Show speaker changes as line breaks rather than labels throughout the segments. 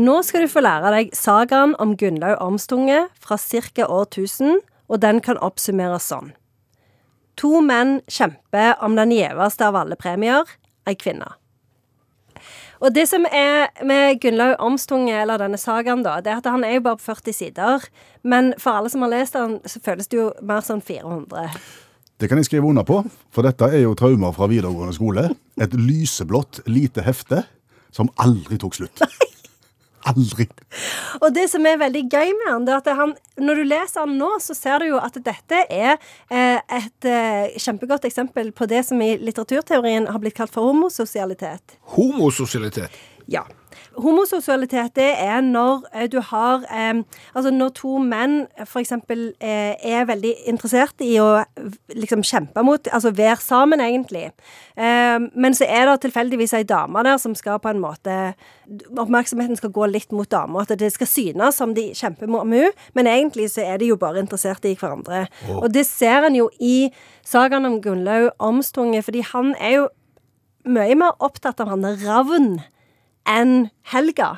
Nå skal du få lære deg sagaen om Gunnlaug Ormstunge fra ca. år 1000, og den kan oppsummeres sånn. To menn kjemper om den gjeveste av alle premier, ei kvinne. Og det som er med Gunnlaug Ormstunge, eller denne sagaen, da, det er at han er jo bare på 40 sider. Men for alle som har lest den, så føles det jo mer sånn 400.
Det kan jeg skrive under på, for dette er jo traumer fra videregående skole. Et lyseblått lite hefte som aldri tok slutt. Aldri.
Og det som er veldig gøy med han, det er at han, når du leser han nå, så ser du jo at dette er eh, et eh, kjempegodt eksempel på det som i litteraturteorien har blitt kalt for homososialitet.
Homososialitet.
Ja. Homososialitet det er når eh, du har eh, Altså når to menn f.eks. Eh, er veldig interessert i å liksom kjempe mot Altså være sammen, egentlig. Eh, men så er det tilfeldigvis ei dame der som skal på en måte Oppmerksomheten skal gå litt mot dama. At det skal synes som de kjemper mot henne, men egentlig så er de jo bare interessert i hverandre.
Oh.
Og det ser en jo i sagaen om Gunnlaug Omstunge, fordi han er jo mye mer opptatt av han Ravn enn Helga.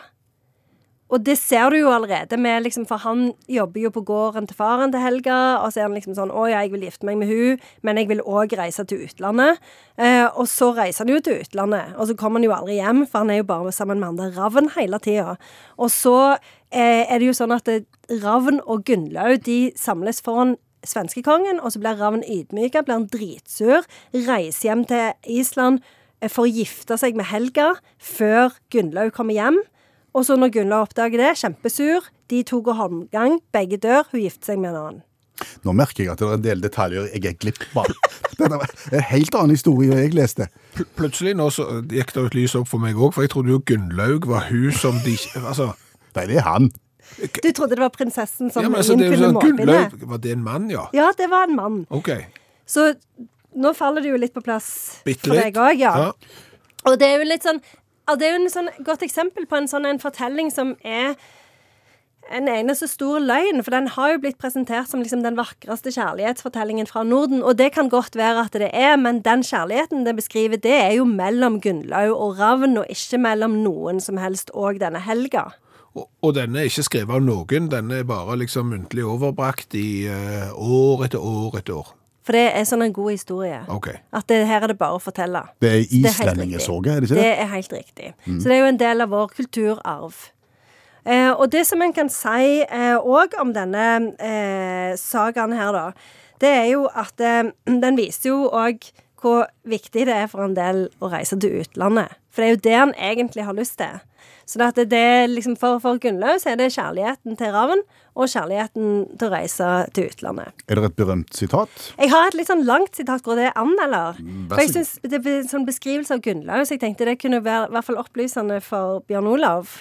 Og det ser du jo allerede med liksom, For han jobber jo på gården til faren til Helga, og så er han liksom sånn 'Å ja, jeg vil gifte meg med hun, men jeg vil òg reise til utlandet'. Eh, og så reiser han jo til utlandet, og så kommer han jo aldri hjem, for han er jo bare sammen med andre Ravn hele tida. Og så eh, er det jo sånn at det, Ravn og Gunnlaug de samles foran svenskekongen, og så blir Ravn ydmyka, blir han dritsur, reiser hjem til Island eh, for å gifte seg med Helga før Gunnlaug kommer hjem. Og så når Gunnlaug oppdager det, kjempesur, de to går håndgang, begge dør, hun gifter seg med en annen.
Nå merker jeg at det er en del detaljer jeg er glipp av. Det er en helt annen historie jeg leste.
Pl plutselig nå så gikk det et lys opp for meg òg, for jeg trodde jo Gunnlaug var hun som de Altså,
Nei, det er han.
Du trodde det var prinsessen som
ja, men altså,
ingen
det
kunne
måle
med?
Gunnlaug, var det en mann, ja?
Ja, det var en mann.
OK.
Så nå faller det jo litt på plass
Bitt
for deg òg, ja.
Ja.
Og det er jo litt sånn Det er jo et sånn godt eksempel på en sånn en fortelling som er en eneste stor løgn, for den har jo blitt presentert som liksom den vakreste kjærlighetsfortellingen fra Norden, og det kan godt være at det er, men den kjærligheten det beskriver, det er jo mellom Gunnlaug og Ravn, og ikke mellom noen som helst, og denne Helga.
Og, og denne er ikke skrevet av noen, denne er bare liksom muntlig overbrakt i uh, år etter år etter år.
For det er sånn en god historie.
Okay.
At det, her er det bare å fortelle.
Det er islendingesorget, er det ikke
Det
det?
er helt riktig. Så det er jo en del av vår kulturarv. Eh, og det som en kan si òg om denne eh, sagaen her, da, det er jo at eh, den viser jo òg hvor viktig det er for en del å reise til utlandet. For det er jo det han egentlig har lyst til. Så det det er liksom for, for Gunnlaug er det kjærligheten til Ravn og kjærligheten til å reise til utlandet.
Er det et berømt sitat?
Jeg har et litt sånn langt sitat. Går det an, eller?
vær
For jeg synes Det er en sånn beskrivelse av Gunnlaug, så jeg tenkte det kunne være i hvert fall opplysende for Bjørn Olav.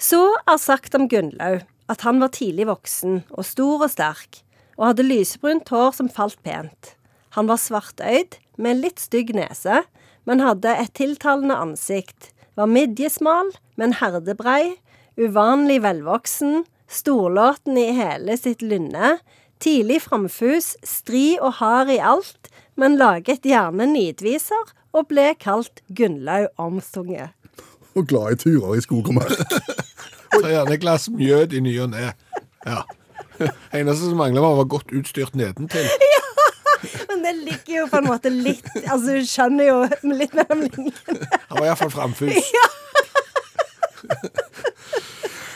Så er sagt om Gunnlaug at han var tidlig voksen og stor og sterk, og hadde lysebrunt hår som falt pent. Han var svartøyd, med litt stygg nese, men hadde et tiltalende ansikt, var midjesmal, men herdebrei, uvanlig velvoksen, storlåten i hele sitt lynne, tidlig framfus, stri og hard i alt, men laget gjerne nidviser og ble kalt Gunnlaug Ormstunge.
Og glad i turer i skog og mark.
Så gjerne et glass mjød i ny og ne. Ja. Eneste som mangler, var å være godt utstyrt nedentil.
Men det ligger jo på en måte litt Altså, du skjønner jo litt mellom linjene.
Han var iallfall framfus.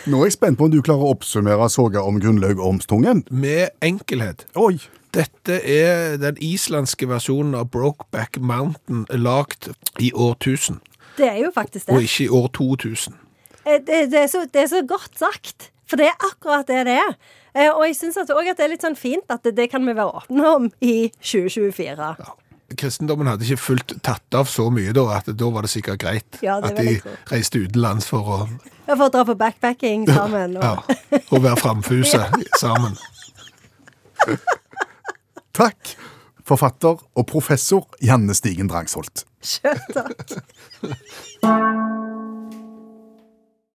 Nå er jeg spent på om du klarer å oppsummere soga om Gunnlaug Ormstungen.
Med enkelhet.
Oi!
Dette er den islandske versjonen av Brokeback Mountain lagd i årtusen.
Det er jo faktisk det.
og ikke i år 2000.
Eh, Det, det, er så, det er så godt sagt. For det er akkurat det det er. Eh, Og jeg syns òg at det er litt sånn fint at det, det kan vi være åpne om i 2024.
Ja. Kristendommen hadde ikke fullt tatt av så mye da, at da var det sikkert greit
Ja, det
at de reiste utenlands for å,
For å dra på backpacking sammen.
ja,
Og,
være framfuse sammen.
Takk, forfatter og professor Janne Stigen Drangsholt.
Sjøl takk.